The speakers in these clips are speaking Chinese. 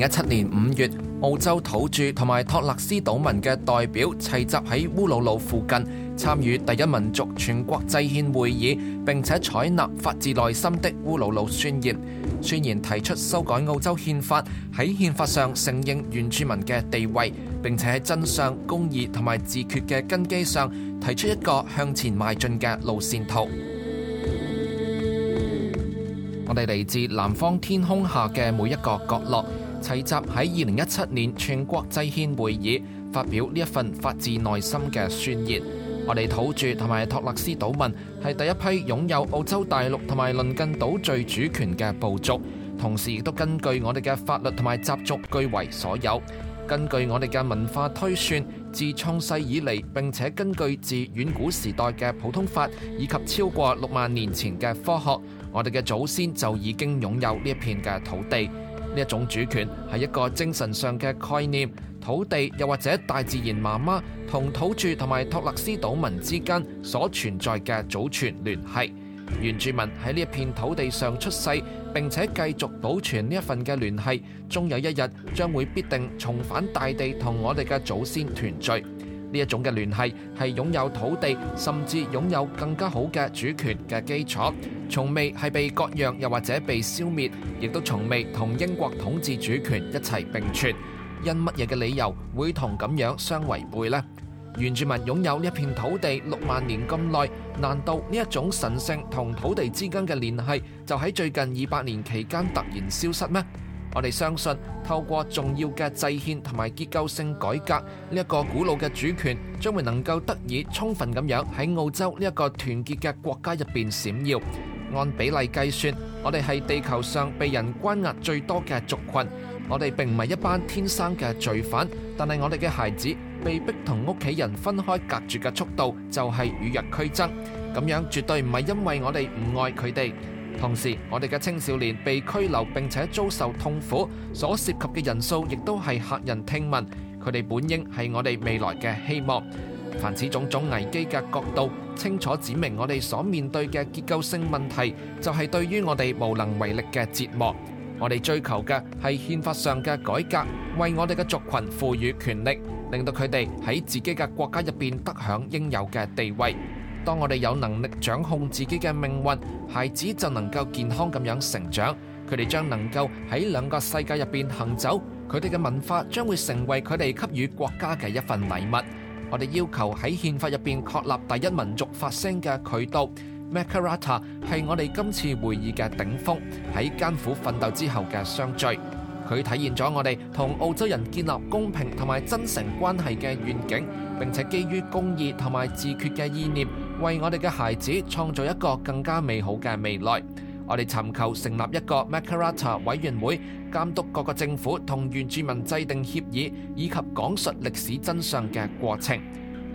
一七年五月，澳洲土著同埋托勒斯岛民嘅代表齐集喺乌鲁鲁附近，参与第一民族全国制宪会议，并且采纳发自内心的乌鲁鲁宣言。宣言提出修改澳洲宪法，喺宪法上承认原住民嘅地位，并且喺真相、公义同埋自决嘅根基上，提出一个向前迈进嘅路线图。我哋嚟自南方天空下嘅每一个角落。齊集喺二零一七年全國際宪會議發表呢一份發自內心嘅宣言。我哋土著同埋托勒斯島民係第一批擁有澳洲大陸同埋鄰近島最主權嘅部族，同時亦都根據我哋嘅法律同埋習俗居為所有。根據我哋嘅文化推算，自創世以嚟並且根據自遠古時代嘅普通法以及超過六萬年前嘅科學，我哋嘅祖先就已經擁有呢一片嘅土地。呢一種主權係一個精神上嘅概念，土地又或者大自然媽媽同土著同埋托勒斯島民之間所存在嘅祖傳聯繫。原住民喺呢一片土地上出世並且繼續保存呢一份嘅聯系，終有一日將會必定重返大地同我哋嘅祖先團聚。呢一種嘅聯系係擁有土地，甚至擁有更加好嘅主權嘅基礎，從未係被割让又或者被消滅，亦都從未同英國統治主權一齊並存。因乜嘢嘅理由會同咁樣相違背呢？原住民擁有一片土地六萬年咁耐，難道呢一種神圣同土地之間嘅聯系就喺最近二百年期間突然消失咩？我哋相信，透过重要嘅制宪同埋结构性改革，呢一个古老嘅主权将会能够得以充分咁样喺澳洲呢一个团结嘅国家入边闪耀。按比例计算，我哋系地球上被人关押最多嘅族群。我哋并唔系一班天生嘅罪犯，但系我哋嘅孩子被逼同屋企人分开隔住嘅速度就系与日俱增。咁样绝对唔系因为我哋唔爱佢哋。同時，我哋嘅青少年被拘留並且遭受痛苦，所涉及嘅人數亦都係客人聽聞。佢哋本應係我哋未來嘅希望。凡此種種危機嘅角度，清楚指明我哋所面對嘅結構性問題，就係對於我哋無能為力嘅折磨。我哋追求嘅係憲法上嘅改革，為我哋嘅族群賦予權力，令到佢哋喺自己嘅國家入边得享應有嘅地位。当我哋有能力掌控自己嘅命运，孩子就能够健康咁样成长，佢哋将能够喺两个世界入边行走，佢哋嘅文化将会成为佢哋给予国家嘅一份礼物。我哋要求喺宪法入边确立第一民族发声嘅渠道。Macarata 系我哋今次会议嘅顶峰，喺艰苦奋斗之后嘅相聚，佢体现咗我哋同澳洲人建立公平同埋真诚关系嘅愿景，并且基于公义同埋自决嘅意念。为我哋嘅孩子创造一个更加美好嘅未来，我哋寻求成立一个 Macarata 委员会，监督各个政府同原住民制定协议以及讲述历史真相嘅过程。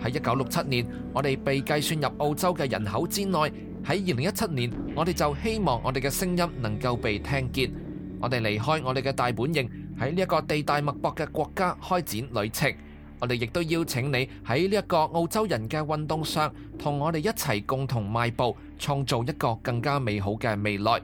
喺一九六七年，我哋被计算入澳洲嘅人口之内；喺二零一七年，我哋就希望我哋嘅声音能够被听见。我哋离开我哋嘅大本营，喺呢一个地大物博嘅国家开展旅程。我哋亦都邀请你喺呢一个澳洲人嘅运动上，同我哋一齐共同迈步，创造一个更加美好嘅未来。